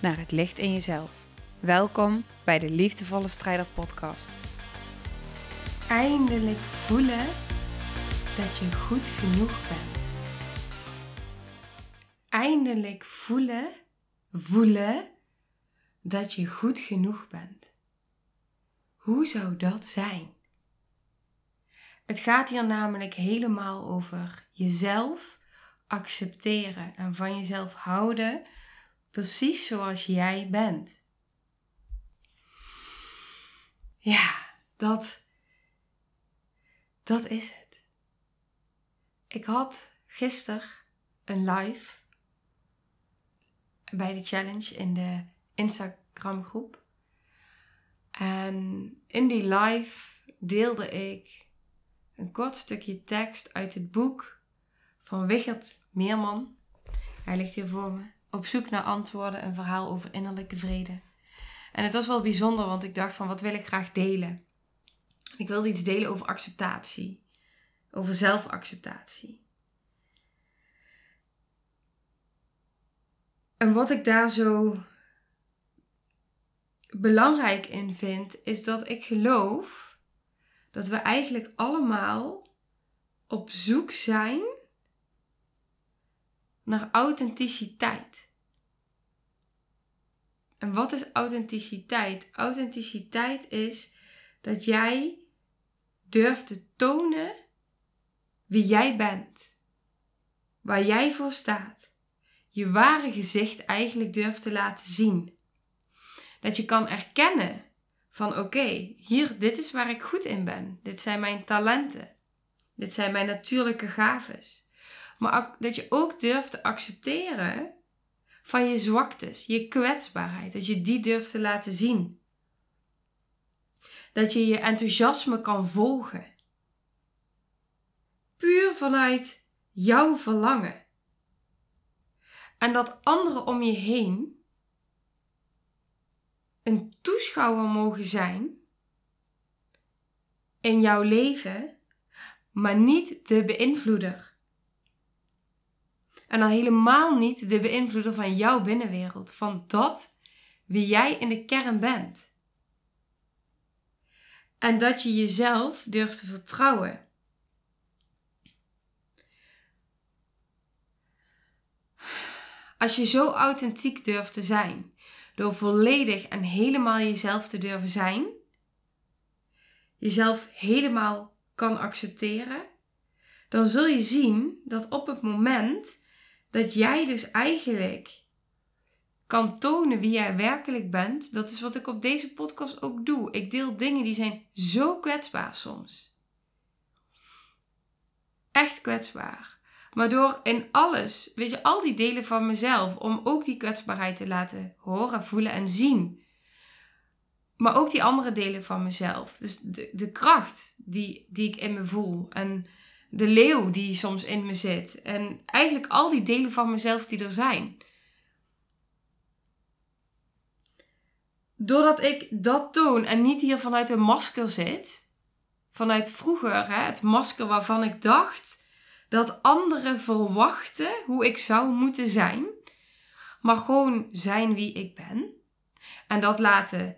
naar het licht in jezelf. Welkom bij de Liefdevolle Strijder Podcast. Eindelijk voelen dat je goed genoeg bent. Eindelijk voelen, voelen dat je goed genoeg bent. Hoe zou dat zijn? Het gaat hier namelijk helemaal over jezelf accepteren en van jezelf houden, precies zoals jij bent. Ja, dat, dat is het. Ik had gisteren een live bij de challenge in de Instagram groep. En in die live deelde ik een kort stukje tekst uit het boek van Wichert Meerman. Hij ligt hier voor me. Op zoek naar antwoorden, een verhaal over innerlijke vrede. En het was wel bijzonder, want ik dacht van wat wil ik graag delen? Ik wilde iets delen over acceptatie. Over zelfacceptatie. En wat ik daar zo belangrijk in vind, is dat ik geloof dat we eigenlijk allemaal op zoek zijn naar authenticiteit. En wat is authenticiteit? Authenticiteit is dat jij durft te tonen wie jij bent, waar jij voor staat, je ware gezicht eigenlijk durft te laten zien. Dat je kan erkennen van oké, hier, dit is waar ik goed in ben. Dit zijn mijn talenten. Dit zijn mijn natuurlijke gaves. Maar dat je ook durft te accepteren van je zwaktes, je kwetsbaarheid. Dat je die durft te laten zien. Dat je je enthousiasme kan volgen. Puur vanuit jouw verlangen. En dat anderen om je heen een toeschouwer mogen zijn in jouw leven, maar niet de beïnvloeder. En al helemaal niet de beïnvloeder van jouw binnenwereld, van dat wie jij in de kern bent. En dat je jezelf durft te vertrouwen. Als je zo authentiek durft te zijn, door volledig en helemaal jezelf te durven zijn, jezelf helemaal kan accepteren, dan zul je zien dat op het moment dat jij dus eigenlijk kan tonen wie jij werkelijk bent. Dat is wat ik op deze podcast ook doe. Ik deel dingen die zijn zo kwetsbaar soms. Echt kwetsbaar. Maar door in alles, weet je, al die delen van mezelf, om ook die kwetsbaarheid te laten horen, voelen en zien. Maar ook die andere delen van mezelf. Dus de, de kracht die, die ik in me voel. En de leeuw die soms in me zit. En eigenlijk al die delen van mezelf die er zijn. Doordat ik dat toon en niet hier vanuit een masker zit, vanuit vroeger, hè, het masker waarvan ik dacht dat anderen verwachten hoe ik zou moeten zijn, maar gewoon zijn wie ik ben en dat laten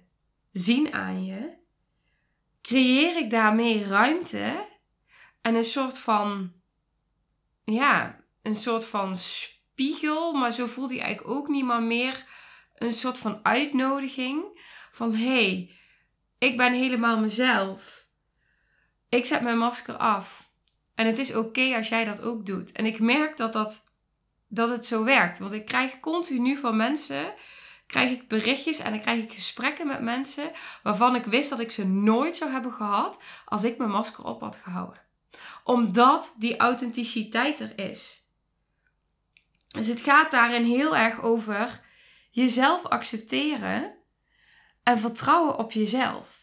zien aan je, creëer ik daarmee ruimte en een soort van, ja, een soort van spiegel, maar zo voelt hij eigenlijk ook niet, maar meer een soort van uitnodiging van hey, ik ben helemaal mezelf. Ik zet mijn masker af. En het is oké als jij dat ook doet. En ik merk dat, dat, dat het zo werkt. Want ik krijg continu van mensen krijg ik berichtjes en dan krijg ik gesprekken met mensen waarvan ik wist dat ik ze nooit zou hebben gehad als ik mijn masker op had gehouden omdat die authenticiteit er is. Dus het gaat daarin heel erg over jezelf accepteren en vertrouwen op jezelf.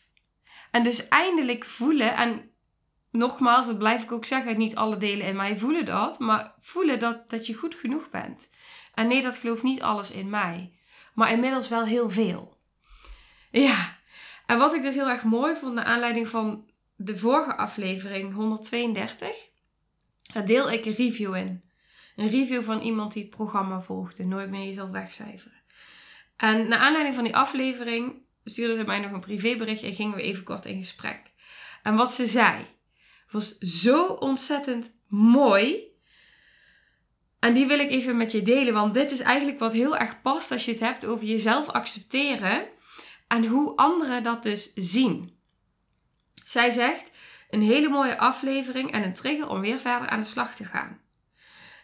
En dus eindelijk voelen, en nogmaals, dat blijf ik ook zeggen, niet alle delen in mij voelen dat, maar voelen dat, dat je goed genoeg bent. En nee, dat gelooft niet alles in mij, maar inmiddels wel heel veel. Ja, en wat ik dus heel erg mooi vond, naar aanleiding van de vorige aflevering 132, daar deel ik een review in. Een review van iemand die het programma volgde, Nooit meer jezelf wegcijferen. En naar aanleiding van die aflevering stuurde ze mij nog een privébericht en gingen we even kort in gesprek. En wat ze zei was zo ontzettend mooi. En die wil ik even met je delen, want dit is eigenlijk wat heel erg past als je het hebt over jezelf accepteren en hoe anderen dat dus zien. Zij zegt: een hele mooie aflevering en een trigger om weer verder aan de slag te gaan.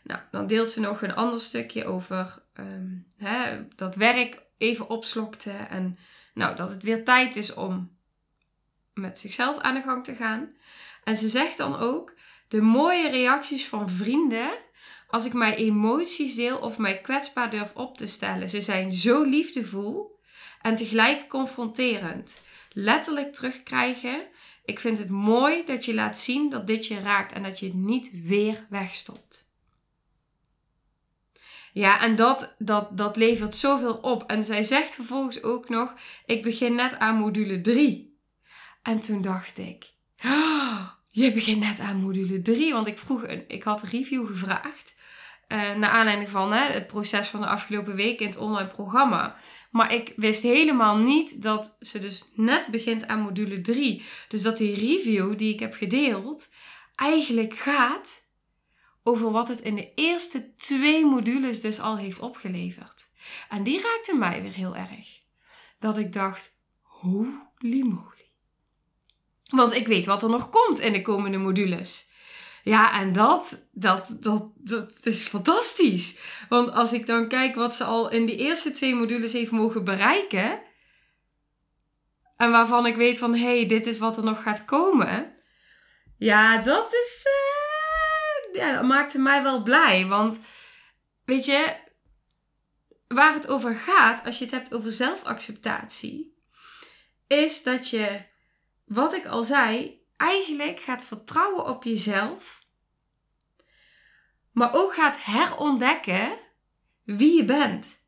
Nou, dan deelt ze nog een ander stukje over ehm, hè, dat werk even opslokte en nou, dat het weer tijd is om met zichzelf aan de gang te gaan. En ze zegt dan ook de mooie reacties van vrienden als ik mijn emoties deel of mij kwetsbaar durf op te stellen. Ze zijn zo liefdevol en tegelijk confronterend. Letterlijk terugkrijgen. Ik vind het mooi dat je laat zien dat dit je raakt en dat je het niet weer wegstopt. Ja, en dat, dat, dat levert zoveel op. En zij zegt vervolgens ook nog: Ik begin net aan module 3. En toen dacht ik: oh, Je begint net aan module 3. Want ik vroeg, ik had een review gevraagd. Uh, naar aanleiding van hè, het proces van de afgelopen week in het online programma. Maar ik wist helemaal niet dat ze dus net begint aan module 3. Dus dat die review die ik heb gedeeld eigenlijk gaat over wat het in de eerste twee modules dus al heeft opgeleverd. En die raakte mij weer heel erg. Dat ik dacht, holy moly. Want ik weet wat er nog komt in de komende modules. Ja, en dat, dat, dat, dat is fantastisch. Want als ik dan kijk wat ze al in die eerste twee modules heeft mogen bereiken. En waarvan ik weet van, hé, hey, dit is wat er nog gaat komen. Ja, dat is... Uh ja, dat maakte mij wel blij. Want weet je, waar het over gaat, als je het hebt over zelfacceptatie, is dat je, wat ik al zei, eigenlijk gaat vertrouwen op jezelf. Maar ook gaat herontdekken wie je bent.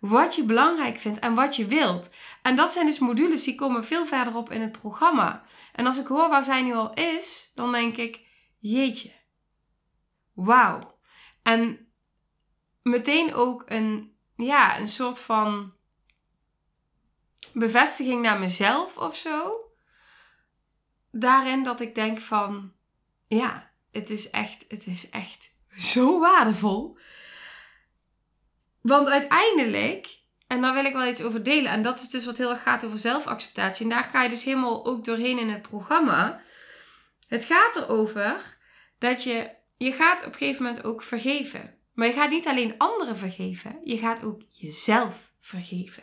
Wat je belangrijk vindt en wat je wilt. En dat zijn dus modules die komen veel verder op in het programma. En als ik hoor waar zij nu al is, dan denk ik: jeetje, wauw. En meteen ook een, ja, een soort van bevestiging naar mezelf of zo. Daarin dat ik denk van, ja, het is echt, het is echt zo waardevol. Want uiteindelijk, en daar wil ik wel iets over delen, en dat is dus wat heel erg gaat over zelfacceptatie. En daar ga je dus helemaal ook doorheen in het programma. Het gaat erover dat je je gaat op een gegeven moment ook vergeven. Maar je gaat niet alleen anderen vergeven, je gaat ook jezelf vergeven.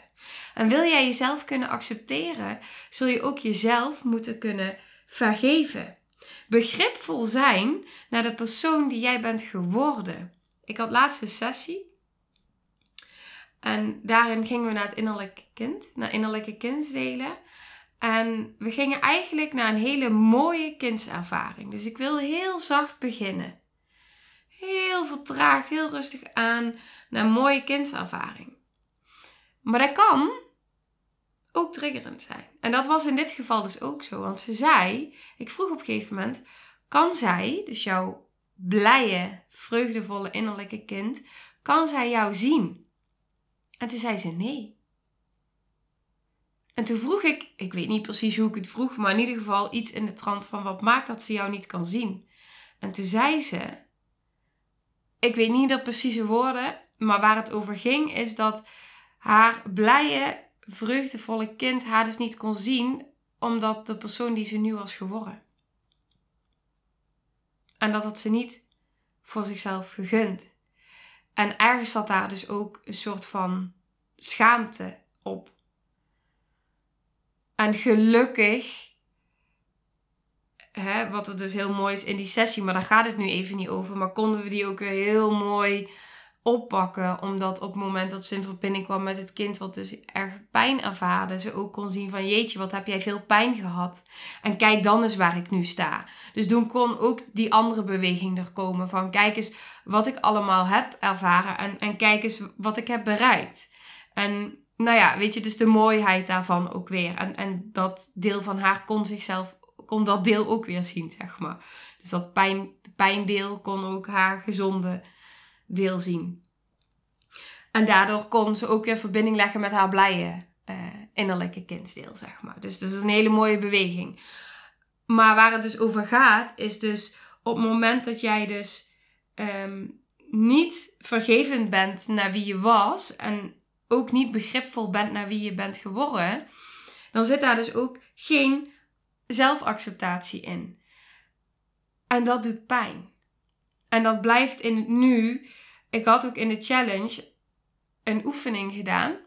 En wil jij jezelf kunnen accepteren, zul je ook jezelf moeten kunnen vergeven. Begripvol zijn naar de persoon die jij bent geworden. Ik had laatst een sessie. En daarin gingen we naar het innerlijke kind, naar innerlijke kindsdelen. En we gingen eigenlijk naar een hele mooie kindservaring. Dus ik wil heel zacht beginnen heel vertraagd, heel rustig aan naar een mooie kindservaring. Maar dat kan ook triggerend zijn. En dat was in dit geval dus ook zo. Want ze zei, ik vroeg op een gegeven moment, kan zij, dus jouw blije, vreugdevolle innerlijke kind, kan zij jou zien? En toen zei ze nee. En toen vroeg ik, ik weet niet precies hoe ik het vroeg, maar in ieder geval iets in de trant van wat maakt dat ze jou niet kan zien? En toen zei ze, ik weet niet de precieze woorden, maar waar het over ging, is dat haar blije, vreugdevolle kind haar dus niet kon zien, omdat de persoon die ze nu was geworden. En dat had ze niet voor zichzelf gegund. En ergens zat daar dus ook een soort van schaamte op. En gelukkig hè, wat er dus heel mooi is in die sessie, maar daar gaat het nu even niet over. Maar konden we die ook weer heel mooi oppakken. Omdat op het moment dat ze in verbinding kwam met het kind, wat dus erg pijn ervaarde, ze ook kon zien van jeetje, wat heb jij veel pijn gehad. En kijk dan eens waar ik nu sta. Dus toen kon ook die andere beweging er komen van kijk eens wat ik allemaal heb ervaren en, en kijk eens wat ik heb bereikt. En nou ja, weet je, dus de mooiheid daarvan ook weer. En, en dat deel van haar kon zichzelf, kon dat deel ook weer zien, zeg maar. Dus dat pijn, pijndeel kon ook haar gezonde deel zien. En daardoor kon ze ook weer verbinding leggen met haar blije uh, innerlijke kindsdeel, zeg maar. Dus, dus dat is een hele mooie beweging. Maar waar het dus over gaat, is dus op het moment dat jij dus ehm, niet vergevend bent naar wie je was en ook niet begripvol bent naar wie je bent geworden, dan zit daar dus ook geen zelfacceptatie in. En dat doet pijn. En dat blijft in het nu. Ik had ook in de challenge een oefening gedaan.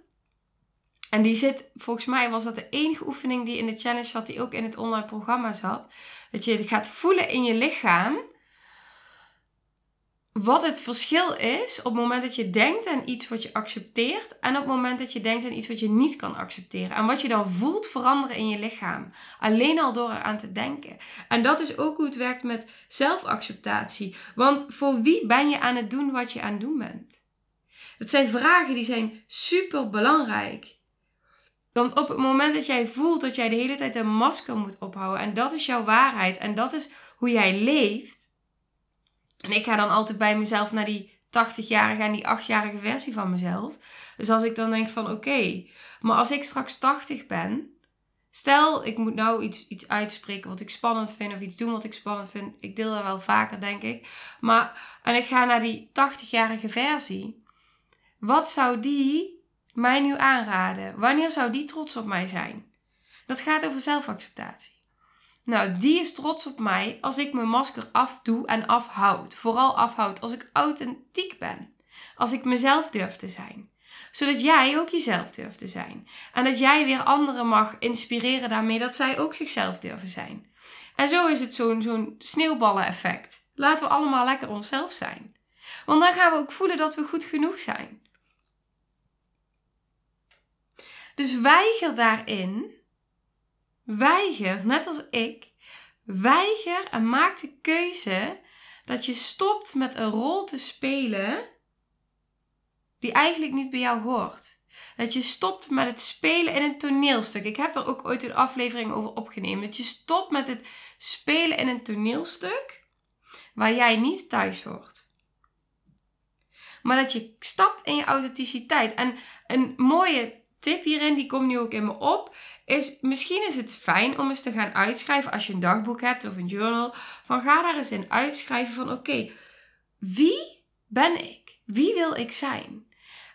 En die zit, volgens mij was dat de enige oefening die in de challenge zat, die ook in het online programma zat. Dat je gaat voelen in je lichaam wat het verschil is op het moment dat je denkt aan iets wat je accepteert en op het moment dat je denkt aan iets wat je niet kan accepteren. En wat je dan voelt veranderen in je lichaam. Alleen al door eraan te denken. En dat is ook hoe het werkt met zelfacceptatie. Want voor wie ben je aan het doen wat je aan het doen bent? Dat zijn vragen die zijn super belangrijk. Want op het moment dat jij voelt dat jij de hele tijd een masker moet ophouden en dat is jouw waarheid en dat is hoe jij leeft, en ik ga dan altijd bij mezelf naar die 80-jarige en die 8-jarige versie van mezelf. Dus als ik dan denk van oké, maar als ik straks 80 ben, stel ik moet nou iets, iets uitspreken wat ik spannend vind of iets doen wat ik spannend vind. Ik deel dat wel vaker denk ik. Maar en ik ga naar die 80-jarige versie. Wat zou die mij nu aanraden? Wanneer zou die trots op mij zijn? Dat gaat over zelfacceptatie. Nou, die is trots op mij als ik mijn masker afdoe en afhoud. Vooral afhoud als ik authentiek ben. Als ik mezelf durf te zijn. Zodat jij ook jezelf durft te zijn. En dat jij weer anderen mag inspireren daarmee dat zij ook zichzelf durven zijn. En zo is het zo'n zo'n sneeuwballen-effect. Laten we allemaal lekker onszelf zijn. Want dan gaan we ook voelen dat we goed genoeg zijn. Dus weiger daarin Weiger, net als ik, weiger en maak de keuze dat je stopt met een rol te spelen die eigenlijk niet bij jou hoort. Dat je stopt met het spelen in een toneelstuk. Ik heb er ook ooit een aflevering over opgenomen. Dat je stopt met het spelen in een toneelstuk waar jij niet thuis hoort. Maar dat je stapt in je authenticiteit. En een mooie tip hierin, die komt nu ook in me op, is misschien is het fijn om eens te gaan uitschrijven als je een dagboek hebt of een journal. Van ga daar eens in uitschrijven van oké, wie ben ik? Wie wil ik zijn?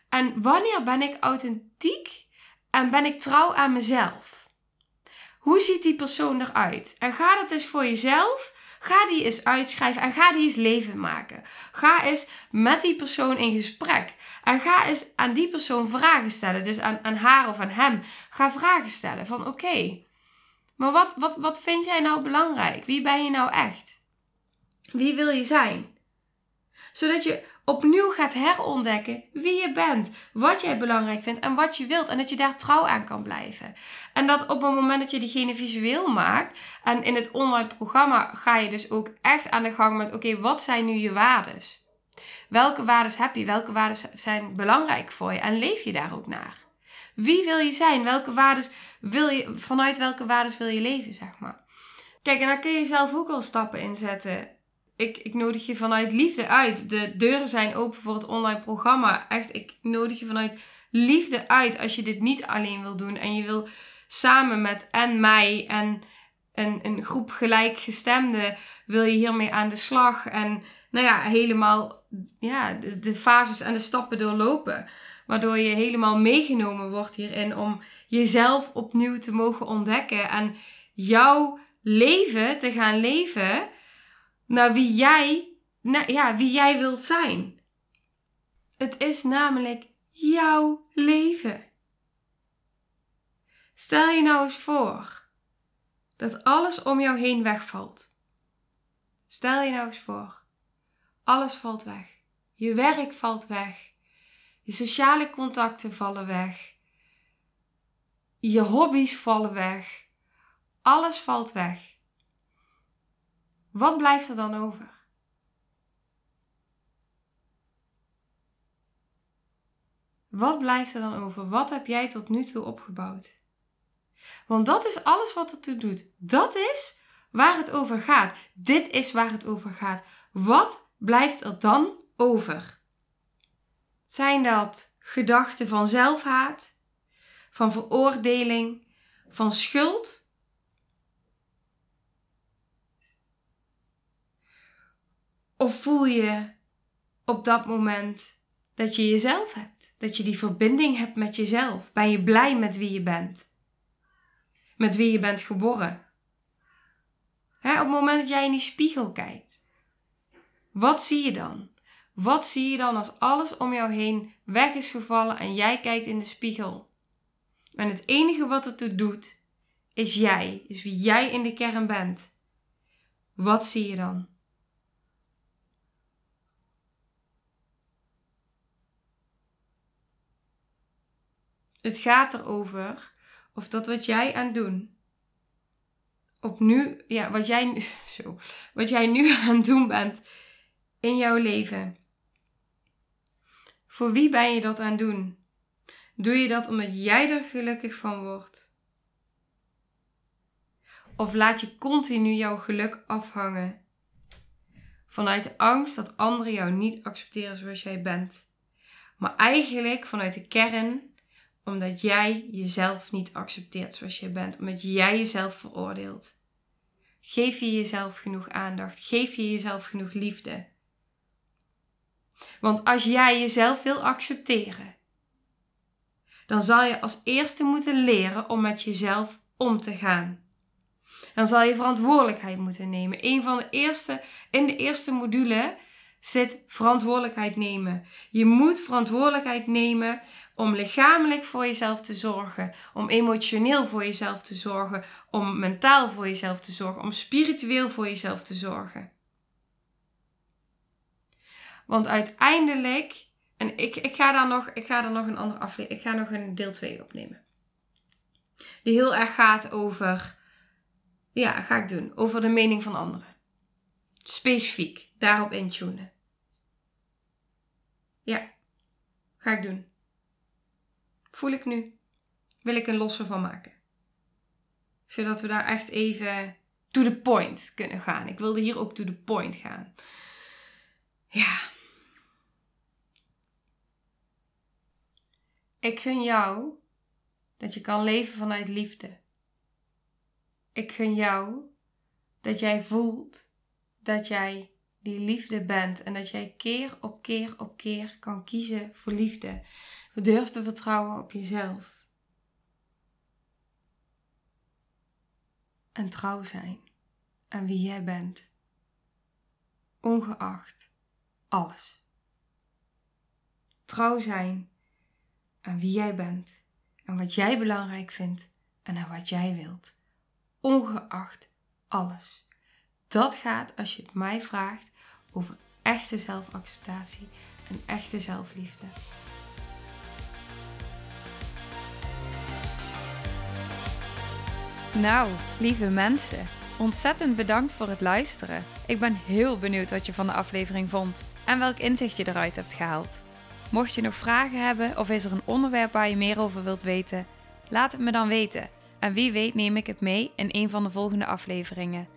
En wanneer ben ik authentiek en ben ik trouw aan mezelf? Hoe ziet die persoon eruit? En ga dat eens voor jezelf Ga die eens uitschrijven en ga die eens leven maken. Ga eens met die persoon in gesprek. En ga eens aan die persoon vragen stellen. Dus aan, aan haar of aan hem. Ga vragen stellen van oké, maar wat, wat, wat vind jij nou belangrijk? Wie ben je nou echt? Wie wil je zijn? Zodat je opnieuw gaat herontdekken wie je bent, wat jij belangrijk vindt en wat je wilt. En dat je daar trouw aan kan blijven. En dat op het moment dat je diegene visueel maakt en in het online programma ga je dus ook echt aan de gang met: oké, wat zijn nu je waardes? Welke waardes heb je? Welke waardes zijn belangrijk voor je? En leef je daar ook naar? Wie wil je zijn? Welke waardes wil je, vanuit welke waardes wil je leven, zeg maar? Kijk, en daar kun je zelf ook al stappen in zetten ik, ik nodig je vanuit liefde uit. De deuren zijn open voor het online programma. Echt, ik nodig je vanuit liefde uit als je dit niet alleen wil doen. En je wil samen met en mij en een, een groep gelijkgestemden wil je hiermee aan de slag. En nou ja, helemaal ja, de, de fases en de stappen doorlopen. Waardoor je helemaal meegenomen wordt hierin om jezelf opnieuw te mogen ontdekken. En jouw leven te gaan leven naar wie jij, ja, wie jij wilt zijn. Het is namelijk jouw leven. Stel je nou eens voor dat alles om jou heen wegvalt. Stel je nou eens voor, alles valt weg. Je werk valt weg. Je sociale contacten vallen weg. Je hobby's vallen weg. Alles valt weg. Wat blijft er dan over? Wat blijft er dan over? Wat heb jij tot nu toe opgebouwd? Want dat is alles wat het toe doet. Dat is waar het over gaat. Dit is waar het over gaat. Wat blijft er dan over? Zijn dat gedachten van zelfhaat, van veroordeling, van schuld? Of voel je op dat moment dat je jezelf hebt. Dat je die verbinding hebt met jezelf. Ben je blij met wie je bent? Met wie je bent geboren? Op het moment dat jij in die spiegel kijkt, wat zie je dan? Wat zie je dan als alles om jou heen weg is gevallen en jij kijkt in de spiegel? En het enige wat het toe doet, is jij, is wie jij in de kern bent. Wat zie je dan? Het gaat erover of dat wat jij aan doen, op nu, ja, wat jij, zo, wat jij nu aan het doen bent in jouw leven. Voor wie ben je dat aan het doen? Doe je dat omdat jij er gelukkig van wordt? Of laat je continu jouw geluk afhangen vanuit de angst dat anderen jou niet accepteren zoals jij bent? Maar eigenlijk vanuit de kern omdat jij jezelf niet accepteert zoals je bent. Omdat jij jezelf veroordeelt. Geef je jezelf genoeg aandacht. Geef je jezelf genoeg liefde. Want als jij jezelf wil accepteren, dan zal je als eerste moeten leren om met jezelf om te gaan. Dan zal je verantwoordelijkheid moeten nemen. Een van de eerste, in de eerste module zit verantwoordelijkheid nemen. Je moet verantwoordelijkheid nemen om lichamelijk voor jezelf te zorgen, om emotioneel voor jezelf te zorgen, om mentaal voor jezelf te zorgen, om spiritueel voor jezelf te zorgen. Want uiteindelijk, en ik, ik, ga daar nog, ik ga daar nog een andere aflevering, ik ga nog een deel 2 opnemen. Die heel erg gaat over, ja, ga ik doen, over de mening van anderen. Specifiek, daarop intunen. Ja, ga ik doen. Voel ik nu. Wil ik een losse van maken. Zodat we daar echt even to the point kunnen gaan. Ik wilde hier ook to the point gaan. Ja. Ik gun jou dat je kan leven vanuit liefde. Ik gun jou dat jij voelt dat jij die liefde bent en dat jij keer op keer op keer kan kiezen voor liefde. Durf te vertrouwen op jezelf. En trouw zijn aan wie jij bent. Ongeacht alles. Trouw zijn aan wie jij bent en wat jij belangrijk vindt en aan wat jij wilt. Ongeacht alles. Dat gaat, als je het mij vraagt, over echte zelfacceptatie en echte zelfliefde. Nou, lieve mensen, ontzettend bedankt voor het luisteren. Ik ben heel benieuwd wat je van de aflevering vond en welk inzicht je eruit hebt gehaald. Mocht je nog vragen hebben of is er een onderwerp waar je meer over wilt weten, laat het me dan weten. En wie weet neem ik het mee in een van de volgende afleveringen.